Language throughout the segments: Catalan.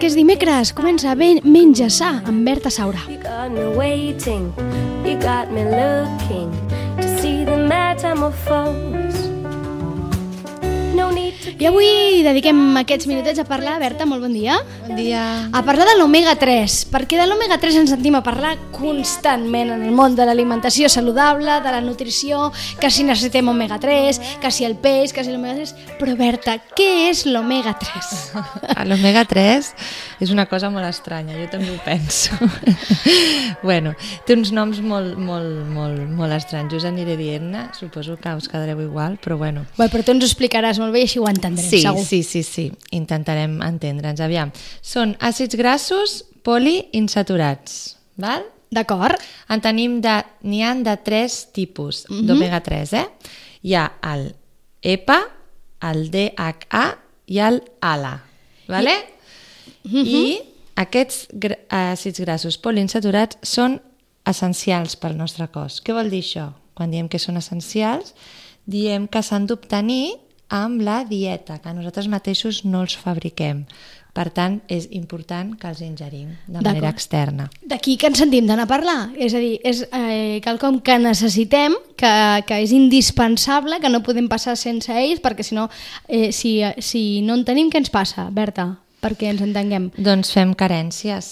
que és dimecres. Comença ben, Menja Sa amb Berta Saura. You got me waiting, you got me looking to see the metamorphose. I avui dediquem aquests minutets a parlar, Berta, molt bon dia, Bon dia. a parlar de l'omega-3, perquè de l'omega-3 ens sentim a parlar constantment en el món de l'alimentació saludable, de la nutrició, que si necessitem omega-3, que si el peix, que si l'omega-3... Però, Berta, què és l'omega-3? L'omega 3 és una cosa molt estranya, jo també ho penso. bueno, té uns noms molt, molt, molt, molt estranys. Us aniré dient-ne, suposo que us quedareu igual, però bueno. Bé, però tu ens ho explicaràs molt bé i així ho entendrem, Sí, segur. sí, sí, sí, intentarem entendre'ns. Aviam, són àcids grassos poliinsaturats, val? D'acord? En tenim de, n'hi han de tres tipus Mhm. d'omega 3, eh? Hi ha el EPA, el DHA i el ALA, vale? Mhm. I aquests gra àcids grassos poliinsaturats són essencials pel nostre cos. Què vol dir això? Quan diem que són essencials, diem que s'han d'obtenir amb la dieta, que nosaltres mateixos no els fabriquem. Per tant, és important que els ingerim de manera externa. D'aquí que ens sentim d'anar a parlar. És a dir, és eh, quelcom que necessitem, que, que és indispensable, que no podem passar sense ells, perquè si no, eh, si, si no en tenim, què ens passa, Berta? Perquè ens entenguem. Doncs fem carències,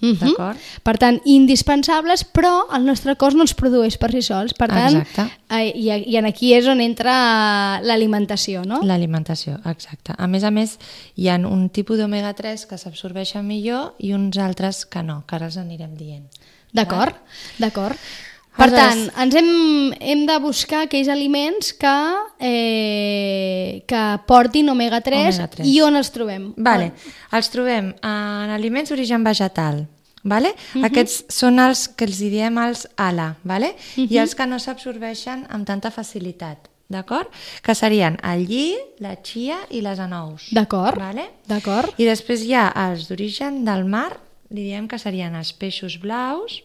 Mhm. d'acord? Per tant, indispensables, però el nostre cos no els produeix per si sols. Per tant, eh, i, i en aquí és on entra l'alimentació, no? L'alimentació, exacte. A més a més, hi ha un tipus d'omega 3 que s'absorbeixen millor i uns altres que no, que ara els anirem dient. D'acord, d'acord. Per tant, ens hem, hem de buscar aquells aliments que, eh, que portin omega-3 Omega 3. i on els trobem. Vale. Els trobem en aliments d'origen vegetal. Vale? Aquests són els que els diem els ALA, vale? i els que no s'absorbeixen amb tanta facilitat, d'acord? Que serien el lli, la chia i les anous. D'acord, Vale? d'acord. I després hi ha els d'origen del mar, li diem que serien els peixos blaus,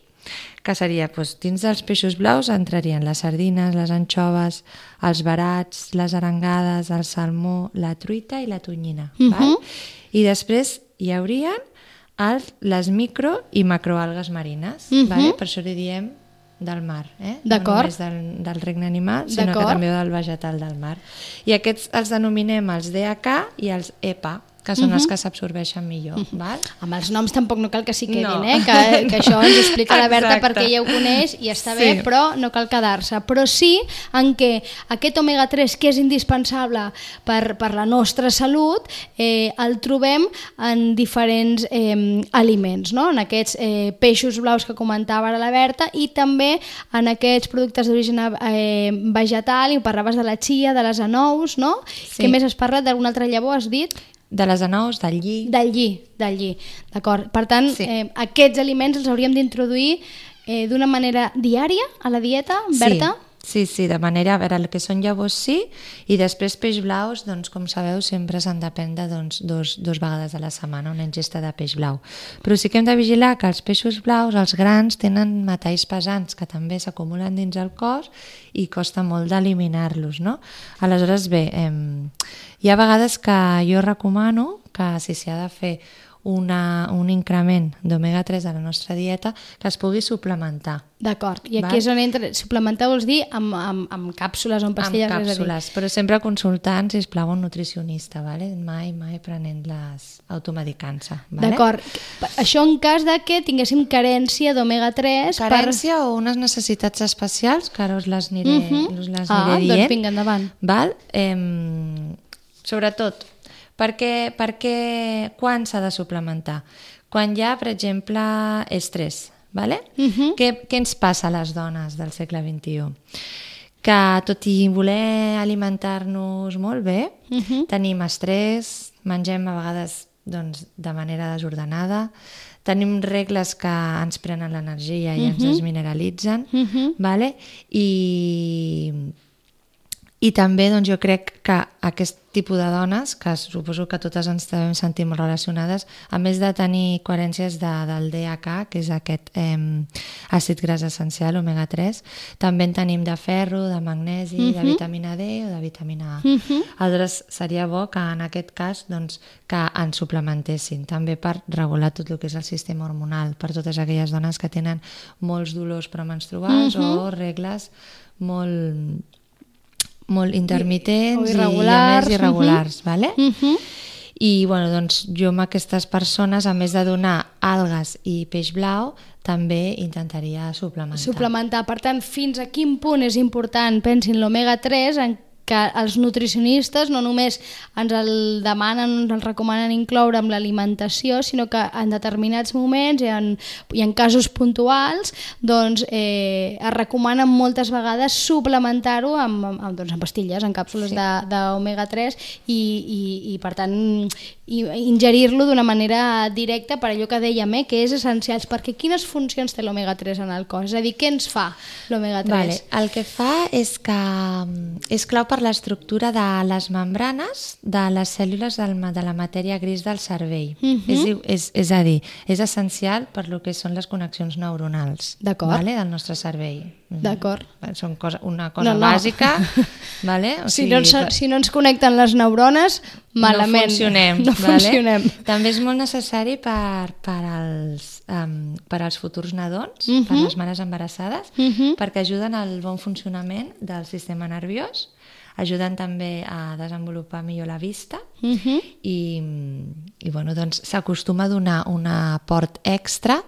que seria, doncs, dins dels peixos blaus entrarien les sardines, les anxoves, els barats, les arengades, el salmó, la truita i la tonyina. val? I després hi haurien els, les micro i macroalgues marines, vale? per això li diem del mar, eh? No només del, del regne animal, sinó que també del vegetal del mar. I aquests els denominem els DHA i els EPA, que són els que s'absorbeixen millor. val? Amb els noms tampoc no cal que s'hi quedin, No. eh? que, que això ens explica la Berta perquè ja ho coneix i està bé, Sí. però no cal quedar-se. Però sí en què aquest omega-3, que és indispensable per, per la nostra salut, eh, el trobem en diferents eh, aliments, no? en aquests eh, peixos blaus que comentava ara la Berta i també en aquests productes d'origen eh, vegetal, i parlaves de la chia, de les anous, no? Sí. Què més has parlat? D'algun altre llavor has dit? De les anous, del lli... Del lli, del lli, d'acord. Per tant, Sí. eh, aquests aliments els hauríem d'introduir eh, d'una manera diària a la dieta, Berta? Sí, sí, sí, de manera, a veure, el que són llavors sí, i després peix blaus, doncs com sabeu, sempre s'han de prendre doncs, dos, dos vegades a la setmana una ingesta de peix blau. Però sí que hem de vigilar que els peixos blaus, els grans, tenen metalls pesants que també s'acumulen dins el cos i costa molt d'eliminar-los, no? Aleshores, bé, eh, hi ha vegades que jo recomano que si s'hi ha de fer una, un increment d'omega-3 a la nostra dieta, que es pugui suplementar. D'acord. I aquí Val. és on entra... Suplementar vols dir amb, amb, amb càpsules o amb pastilles? amb càpsules, però sempre consultant, si plau, un nutricionista, vale? mai, mai prenent-les automedicant-se. Vale? D'acord. Això en cas de que tinguéssim carència d'omega-3 Carència o unes necessitats especials, que ara us les aniré, Mhm. us les Ah, aniré doncs dient. vinga, endavant. Val? Em, sobretot, perquè, perquè quan s'ha de suplementar? Quan hi ha, per exemple, estrès. Vale? Mhm. què, què ens passa a les dones del segle XXI? Que tot i voler alimentar-nos molt bé, Mhm. tenim estrès, mengem a vegades doncs, de manera desordenada, tenim regles que ens prenen l'energia i ens desmineralitzen, Mhm. vale? I, I també doncs, jo crec que aquest tipus de dones, que suposo que totes ens devem sentir molt relacionades, a més de tenir coherències de, del DHA, que és aquest eh, àcid gras essencial, omega-3, també en tenim de ferro, de magnesi, uh -huh. de vitamina D o de vitamina A. Uh -huh. Aleshores, seria bo que en aquest cas doncs, que ens suplementessin, també per regular tot el que és el sistema hormonal, per totes aquelles dones que tenen molts dolors premenstruals uh -huh. o regles molt molt intermitents I, i, a irregulars, més irregulars, uh -huh. vale? Uh -huh. I bueno, doncs jo amb aquestes persones, a més de donar algues i peix blau, també intentaria suplementar. Suplementar. Per tant, fins a quin punt és important, pensin, l'omega 3 en que els nutricionistes no només ens el demanen, ens el recomanen incloure amb l'alimentació, sinó que en determinats moments i en, i en casos puntuals doncs, eh, es recomanen moltes vegades suplementar-ho amb, amb, doncs, amb pastilles, en càpsules sí. d'omega 3 i, i, i per tant i ingerir-lo d'una manera directa per allò que dèiem, eh, que és essencial, perquè quines funcions té l'omega 3 en el cos? És a dir, què ens fa l'omega 3? Vale. El que fa és que és clau per l'estructura de les membranes de les cèl·lules del, de la matèria gris del cervell. Uh -huh. és, és, és a dir, és essencial per lo que són les connexions neuronals vale, del nostre cervell. D'acord. Són cosa, una cosa no, no. bàsica. Vale? O si, sigui, no, si no ens connecten les neurones, malament. No funcionem. No vale? funcionem. També és molt necessari per, per, als, um, per als futurs nadons, uh -huh. per Mhm. les mares embarassades, Uh -huh. perquè ajuden al bon funcionament del sistema nerviós, ajuden també a desenvolupar millor la vista Uh -huh. i, i bueno, doncs s'acostuma a donar un aport extra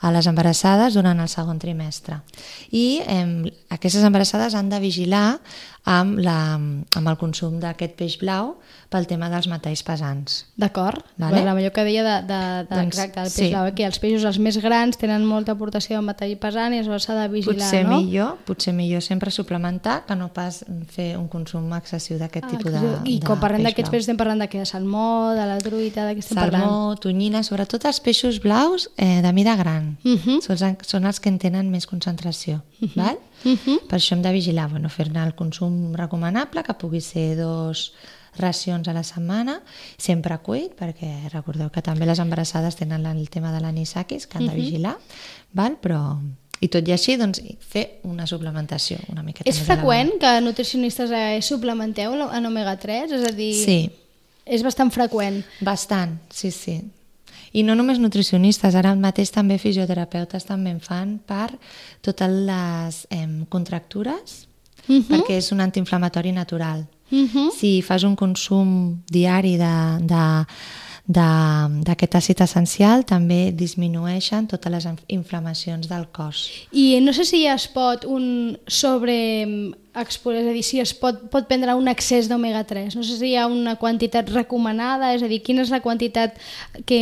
a les embarassades durant el segon trimestre. I eh, aquestes embarassades han de vigilar amb, la, amb el consum d'aquest peix blau pel tema dels metalls pesants. D'acord, Vale. vale. allò que deia de, de, de, Doncs, exacte, del peix sí. blau, eh, que els peixos els més grans tenen molta aportació de metall pesant i aleshores s'ha de vigilar, Potser no? millor, potser millor sempre suplementar que no pas fer un consum excessiu d'aquest tipus de, Ah, I de quan parlem d'aquests peixos estem parlant de què? De salmó, de la truita, de què estem parlant? Salmó, tonyina, sobretot els peixos blaus eh, de mida gran. Uh -huh. són, són els que en tenen més concentració. Uh -huh. val? Uh -huh. Per això hem de vigilar, bueno, fer-ne el consum recomanable, que pugui ser dos racions a la setmana, sempre cuit, perquè recordeu que també les embarassades tenen el tema de l'anisakis, que han de vigilar, val? però i tot i així, doncs, fer una suplementació una miqueta És freqüent que nutricionistes eh, suplementeu en omega-3? És a dir, Sí. és bastant freqüent. Bastant, sí, sí. I no només nutricionistes, ara mateix també fisioterapeutes també en fan per totes les eh, contractures, Uh -huh. perquè és un antiinflamatori natural. Uh -huh. Si fas un consum diari de, de, d'aquest àcid essencial, també disminueixen totes les inf- inflamacions del cos. I no sé si ja es pot un sobre expo- és a dir, si es pot, pot prendre un excés d'omega 3. No sé si hi ha una quantitat recomanada, és a dir, quina és la quantitat que,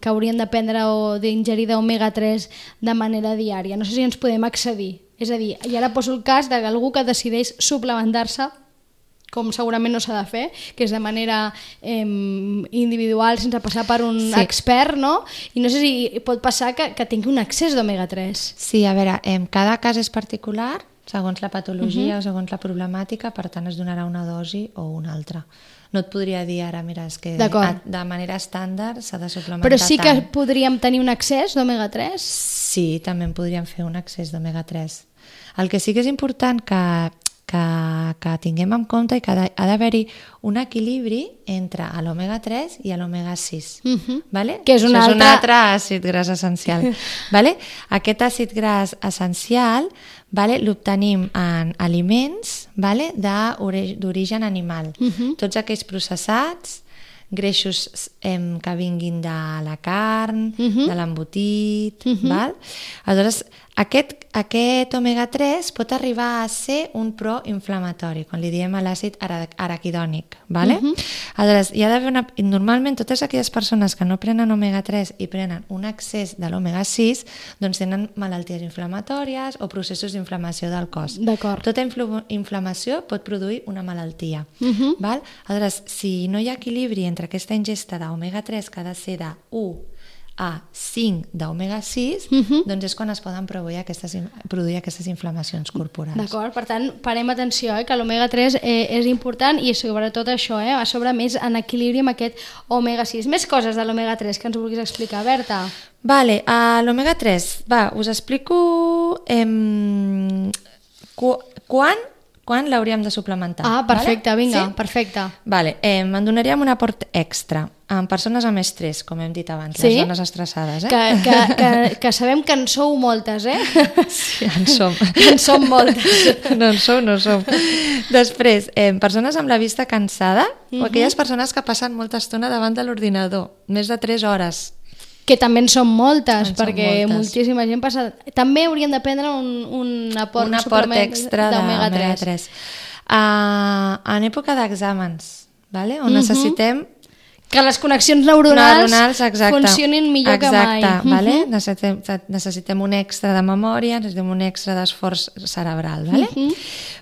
que hauríem de prendre o d'ingerir d'omega 3 de manera diària. No sé si ens podem accedir. És a dir, i ara poso el cas d'algú que decideix suplementar-se com segurament no s'ha de fer, que és de manera eh, individual, sense passar per un Sí. expert, no? I no sé si pot passar que, que tingui un excés d'omega 3. Sí, a veure, em, cada cas és particular, segons la patologia o segons la problemàtica, per tant es donarà una dosi o una altra. No et podria dir ara, mira, és que a- de manera estàndard s'ha de suplementar Però sí que tant. podríem tenir un excés d'omega 3? Sí, també en podríem fer un excés d'omega 3. El que sí que és important que, que, que tinguem en compte i que ha d'haver-hi un equilibri entre l'omega 3 i l'omega 6. Mhm. Vale? Que és un altre- és un altre àcid gras essencial. vale? Aquest àcid gras essencial vale, l'obtenim en aliments vale, d'ori- d'origen animal. Mhm. Tots aquells processats, greixos em, que vinguin de la carn, Mhm. de l'embotit, val? Aleshores, aquest, aquest omega-3 pot arribar a ser un proinflamatori, quan li diem a l'àcid ara- araquidònic, vale? Aleshores, hi ha d'haver una... Normalment, totes aquelles persones que no prenen omega-3 i prenen un excés de l'omega-6, doncs tenen malalties inflamatòries o processos d'inflamació del cos. Tota inflamació pot produir una malaltia. Mhm. val? Aleshores, si no hi ha equilibri entre aquesta ingesta d'omega-3 que ha de ser de 1 a 5 d'omega-6, Mhm. doncs és quan es poden produir aquestes, produir aquestes inflamacions corporals. D'acord, per tant, parem atenció, eh, que l'omega-3 eh, és important i sobretot això, eh, a sobre més en equilibri amb aquest omega-6. Més coses de l'omega-3 que ens vulguis explicar, Berta. Vale, a l'omega-3, va, us explico cu quan, quan l'hauríem de suplementar. Ah, perfecte, vale? vinga, Sí? perfecte. Vale, eh, en donaríem un aport extra en persones amb estrès, com hem dit abans, Sí? les dones estressades, eh? Que, que, que, que sabem que en sou moltes, eh? Sí, en som. Que en som moltes. No en som, no en som. Després, eh, persones amb la vista cansada Mhm. o aquelles persones que passen molta estona davant de l'ordinador, més de 3 hores. Que també en són moltes, En són perquè moltes. moltíssima gent passa... També haurien de prendre un, un aport, un aport extra d'omega-3. d'omega-3. Uh, en època d'exàmens, vale? on Mhm. necessitem Que les connexions neuronals, neuronals exacte. funcionin millor exacte, que mai. Vale? Mhm. necessitem, necessitem un extra de memòria, necessitem un extra d'esforç cerebral. Vale? Mhm.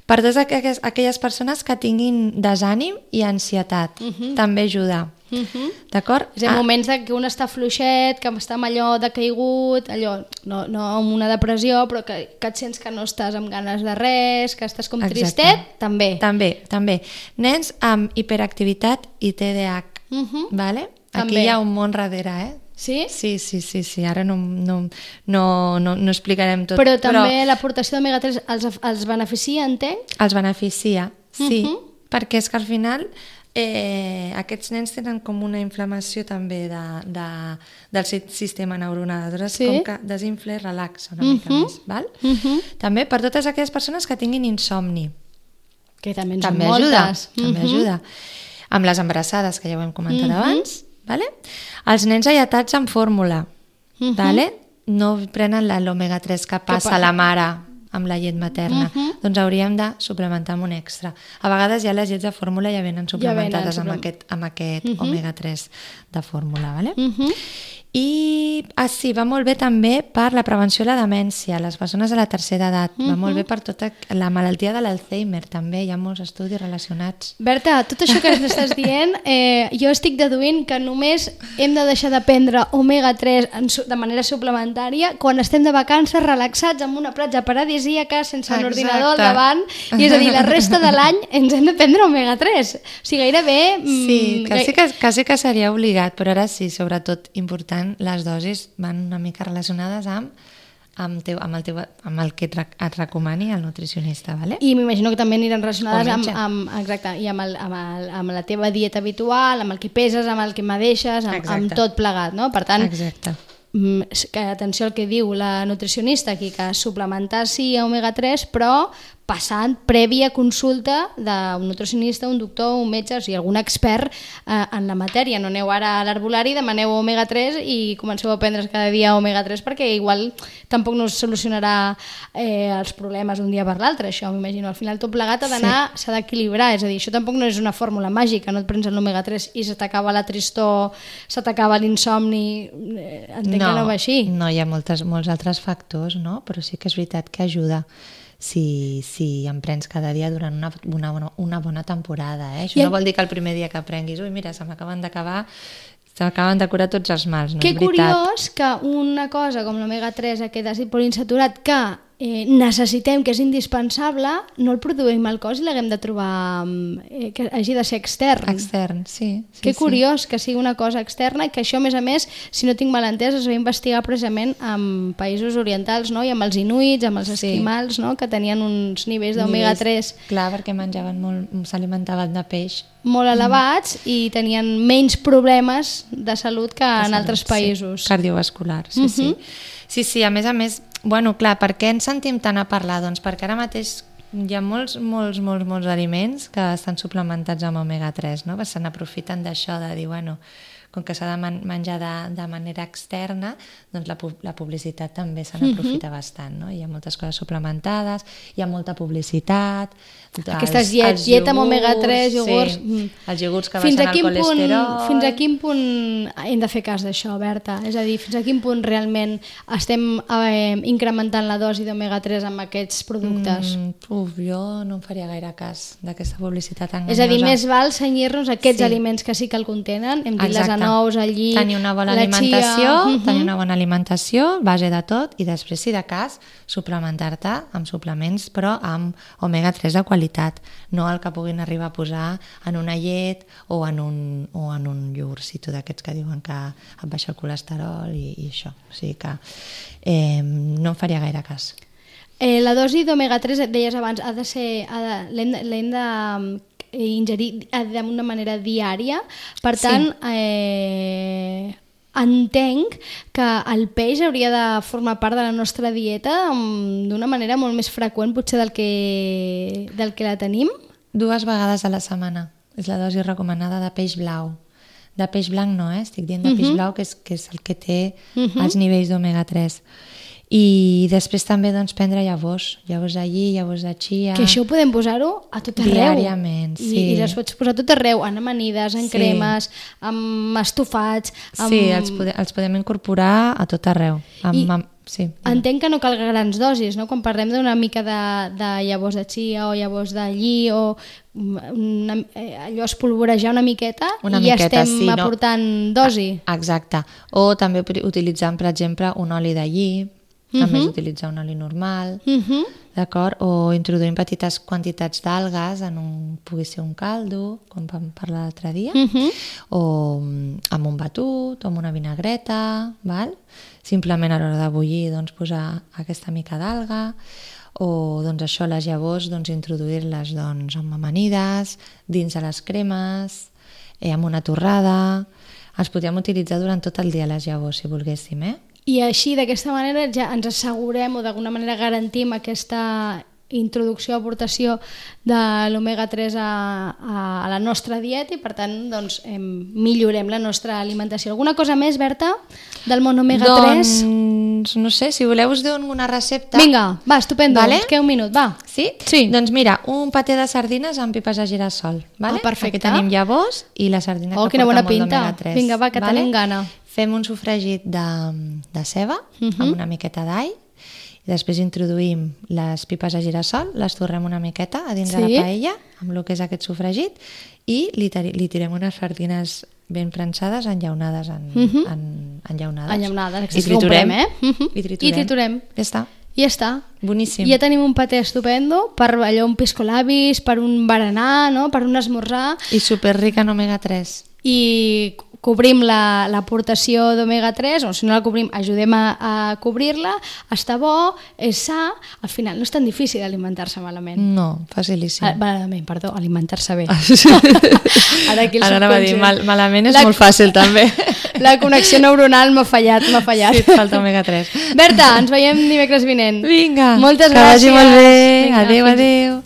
Per totes aquelles, aquelles persones que tinguin desànim i ansietat, també ajuda. Mhm. D'acord? És en moments de que un està fluixet, que està amb allò decaigut, allò, no, no amb una depressió, però que, que et sents que no estàs amb ganes de res, que estàs com Exacte. tristet, també. També, també. Nens amb hiperactivitat i TDAH, Mhm. vale? Aquí També. hi ha un món darrere, eh? Sí? Sí, sí, sí, sí. ara no, no, no, no, no explicarem tot. Però també l'aportació d'omega-3 els, els beneficia, entenc? els beneficia, sí, Mhm. perquè és que al final eh, aquests nens tenen com una inflamació també de, de, del si- sistema neuronal, aleshores Sí. com que desinfla i relaxa una mica més. Val? Mhm. També per totes aquelles persones que tinguin insomni, Que també en també són ajuda, moltes. també Mhm. ajuda. Amb les embarassades, que ja ho hem comentat abans, vale? els nens alletats amb fórmula, Mhm. vale? no prenen la- l'omega-3 que passa pa- a la mare amb la llet materna, Mhm. doncs hauríem de suplementar amb un extra. A vegades ja les llets de fórmula ja venen suplementades suplem- amb aquest, amb aquest omega-3 de fórmula. Vale? Mhm. I ah, sí, va molt bé també per la prevenció de la demència, les persones de la tercera edat, va molt bé per tota la malaltia de l'Alzheimer també, hi ha molts estudis relacionats. Berta, tot això que ens estàs dient, eh, jo estic deduint que només hem de deixar de prendre omega-3 en su- de manera suplementària quan estem de vacances relaxats en una platja paradisíaca sense Exacte. l'ordinador al davant. I és a dir, la resta de l'any ens hem de prendre omega-3 o sigui, gairebé mm, Sí, sí gai- que, sí que seria obligat, però ara sí, sobretot important, les dosis van una mica relacionades amb, amb, teu, amb, el, teu, amb el que et, rec- et recomani el nutricionista, vale? i m'imagino que també aniran relacionades amb, amb, exacte, i amb, el, amb, el, amb la teva dieta habitual, amb el que peses, amb el que medeixes, amb, amb tot plegat, no? Per tant, Exacte. Mm, que atenció al que diu la nutricionista aquí, que suplementar sí a omega-3, però passant prèvia consulta d'un nutricionista, un doctor, un metge, o sigui, algun expert eh, en la matèria. No aneu ara a l'arbolari, demaneu omega-3 i comenceu a prendre cada dia omega-3 perquè igual tampoc no us solucionarà eh, els problemes d'un dia per l'altre, això m'imagino. Al final tot plegat ha d'anar, s'ha d'equilibrar, és a dir, això tampoc no és una fórmula màgica, no et prens l'omega-3 i se t'acaba la tristor, se t'acaba l'insomni, eh, entenc que no va així. No, hi ha moltes, molts altres factors, no? però sí que és veritat que ajuda si, si en prens cada dia durant una, una, bona- una bona temporada. Eh? Això I no vol dir que el primer dia que prenguis, ui, mira, se m'acaben d'acabar, se m'acaben de curar tots els mals, no Que és veritat. curiós que una cosa com l'omega-3, aquest àcid poliinsaturat, que eh, necessitem, que és indispensable, no el produïm al cos i l'haguem de trobar mm, eh, que hagi de ser extern. Extern, sí. sí que sí. curiós que sigui una cosa externa i que això, a més a més, si no tinc mal entès, es va investigar precisament en països orientals no? i amb els inuits, amb els Sí. esquimals, no? que tenien uns nivells d'omega-3 Nivells- Clar, perquè menjaven molt, s'alimentaven de peix. molt elevats i tenien menys problemes de salut que en de altres salut, països. Sí, cardiovascular, sí, sí. Sí, sí, a més a més, bueno, clar, per què ens sentim tant a parlar? Doncs perquè ara mateix hi ha molts, molts, molts, molts aliments que estan suplementats amb omega-3, no? Que se n'aprofiten d'això, de dir, bueno, com que s'ha de man menjar de, de manera externa, doncs la, pu la publicitat també se n'aprofita bastant, no? Hi ha moltes coses suplementades, hi ha molta publicitat... Aquestes llet, llet amb omega-3, iogurts... Sí, mm. els iogurts que fins baixen el quin punt, colesterol... Fins a quin punt hem de fer cas d'això, Berta? És a dir, fins a quin punt realment estem eh, incrementant la dosi d'omega-3 amb aquests productes? Mm, uf, jo no em faria gaire cas d'aquesta publicitat enganyosa. És a dir, més val senyir-nos aquests Sí. aliments que sí que el contenen, hem dit les Exactament. Nous, el lli, tenir una bona la alimentació, chia... Mhm. tenir una bona alimentació, base de tot, i després, si de cas, suplementar-te amb suplements, però amb omega-3 de qualitat, no el que puguin arribar a posar en una llet o en un, o en un iogurcito d'aquests que diuen que et baixa el colesterol i, i això. O sigui que eh, no em faria gaire cas. Eh, la dosi d'omega-3, et deies abans, ha de ser, ha de, l'hem de, ingerir d'una manera diària. Per Sí. tant, eh, entenc que el peix hauria de formar part de la nostra dieta mm, d'una manera molt més freqüent potser del que, del que la tenim. Dues vegades a la setmana. És la dosi recomanada de peix blau. De peix blanc no, eh? Estic dient de peix blau, que és, que és el que té els nivells d'omega-3. I després també doncs, prendre llavors, llavors lli, llavors de chia... Que això ho podem posar-ho a tot arreu. Diàriament, I, sí. I les pots posar a tot arreu, en amanides, en Sí. cremes, amb estofats... Amb... Sí, els, pode, els podem incorporar a tot arreu. Amb, I- amb, sí. Entenc que no cal grans dosis, no? Quan parlem d'una mica de, de llavors de chia o llavors de lli o una, eh, allò espolvorejar una miqueta Una i ja miqueta, estem sí, no? aportant dosi. Exacte. O també utilitzant, per exemple, un oli de també Mhm. és utilitzar un oli normal, Uh -huh. d'acord? O introduint petites quantitats d'algues en un, pugui ser un caldo, com vam parlar l'altre dia, Uh -huh. o mm, amb un batut, o amb una vinagreta, val? simplement a l'hora de bullir doncs, posar aquesta mica d'alga, o doncs, això, les llavors, doncs, introduir-les doncs, amb amanides, dins de les cremes, eh, amb una torrada... Els podríem utilitzar durant tot el dia, les llavors, si volguéssim, eh? I així, d'aquesta manera, ja ens assegurem o d'alguna manera garantim aquesta introducció, aportació de l'omega-3 a, a, a la nostra dieta i per tant doncs, em, millorem la nostra alimentació. Alguna cosa més, Berta, del món omega-3? Doncs, no sé, si voleu us dono una recepta. Vinga, va, estupendo, Vale. queda un minut, va. Sí? Sí. Doncs mira, un paté de sardines amb pipes de girassol. Vale? Ah, perfecte. Aquí tenim llavors i la sardina Oh, que quina porta bona molt pinta. d'omega-3. Vinga, va, que tenim gana. Fem un sofregit de, de ceba Mhm. amb una miqueta d'all i després introduïm les pipes de girassol, les torrem una miqueta a dins de Sí. la paella amb el que és aquest sofregit i li, li tirem unes sardines ben prensades enllaunades en, Mhm. en, enllaunades. Enllaunades, I triturem, comprem, eh? Mhm. I triturem. I triturem. Ja està. Ja està. Boníssim. I ja tenim un paté estupendo per allò un piscolabis, per un berenar, no? per un esmorzar I superrica en omega-3. i cobrim la- l'aportació d'omega-3 o si no la cobrim ajudem a, a cobrir-la està bo, és sa al final no és tan difícil alimentar-se malament No, facilíssim. Ah, malament, perdó, alimentar-se bé Ara aquí el Ara anava a dir, mal, malament és La- molt fàcil també. la connexió neuronal m'ha fallat m'ha fallat Sí, falta omega-3. Berta, ens veiem dimecres vinent Vinga, moltes que gràcies vagi molt bé. Vinga, adéu, adéu.